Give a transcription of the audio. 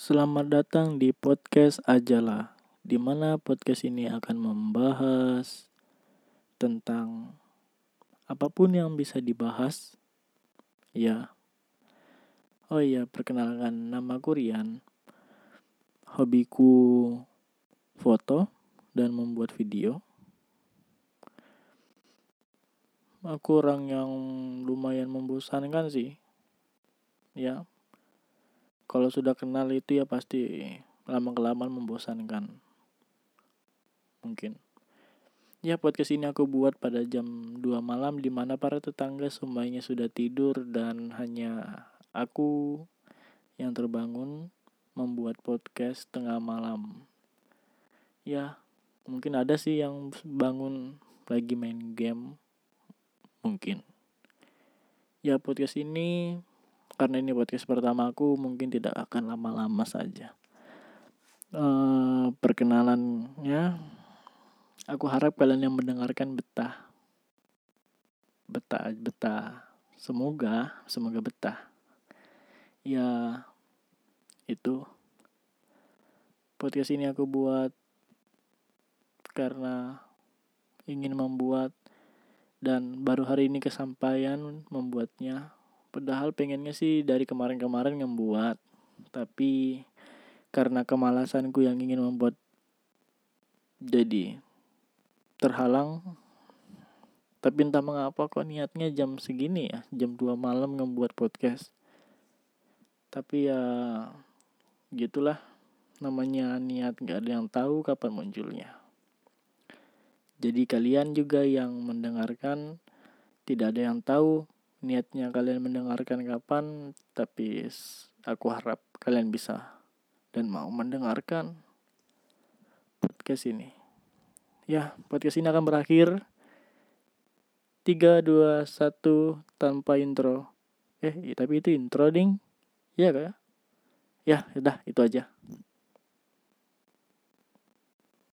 Selamat datang di podcast Ajalah, di mana podcast ini akan membahas tentang apa pun yang bisa dibahas. Ya. Oh iya, perkenalkan nama Kurian. Hobiku foto dan membuat video. Aku orang yang lumayan membosankan sih. Ya, kalau sudah kenal itu ya pasti lama kelamaan membosankan. Mungkin. Ya podcast ini aku buat pada jam 2 malam di mana para tetangga semuanya sudah tidur dan hanya aku yang terbangun membuat podcast tengah malam. Ya mungkin ada sih yang bangun lagi main game. Mungkin. Ya podcast ini karena ini podcast pertama aku mungkin tidak akan lama-lama saja. Uh, perkenalannya aku harap kalian yang mendengarkan betah. Betah betah. Semoga semoga betah. Ya itu. Podcast ini aku buat karena ingin membuat dan baru hari ini kesampaian membuatnya Padahal pengennya sih dari kemarin-kemarin ngebuat. Tapi karena kemalasanku yang ingin membuat jadi terhalang. Tapi entah mengapa kok niatnya jam segini ya. Jam 2 malam ngebuat podcast. Tapi ya gitulah namanya niat gak ada yang tahu kapan munculnya. Jadi kalian juga yang mendengarkan tidak ada yang tahu niatnya kalian mendengarkan kapan tapi aku harap kalian bisa dan mau mendengarkan podcast ini. Ya podcast ini akan berakhir. 3 2 1 tanpa intro. Eh tapi itu intro ding. Ya kak. Ya udah itu aja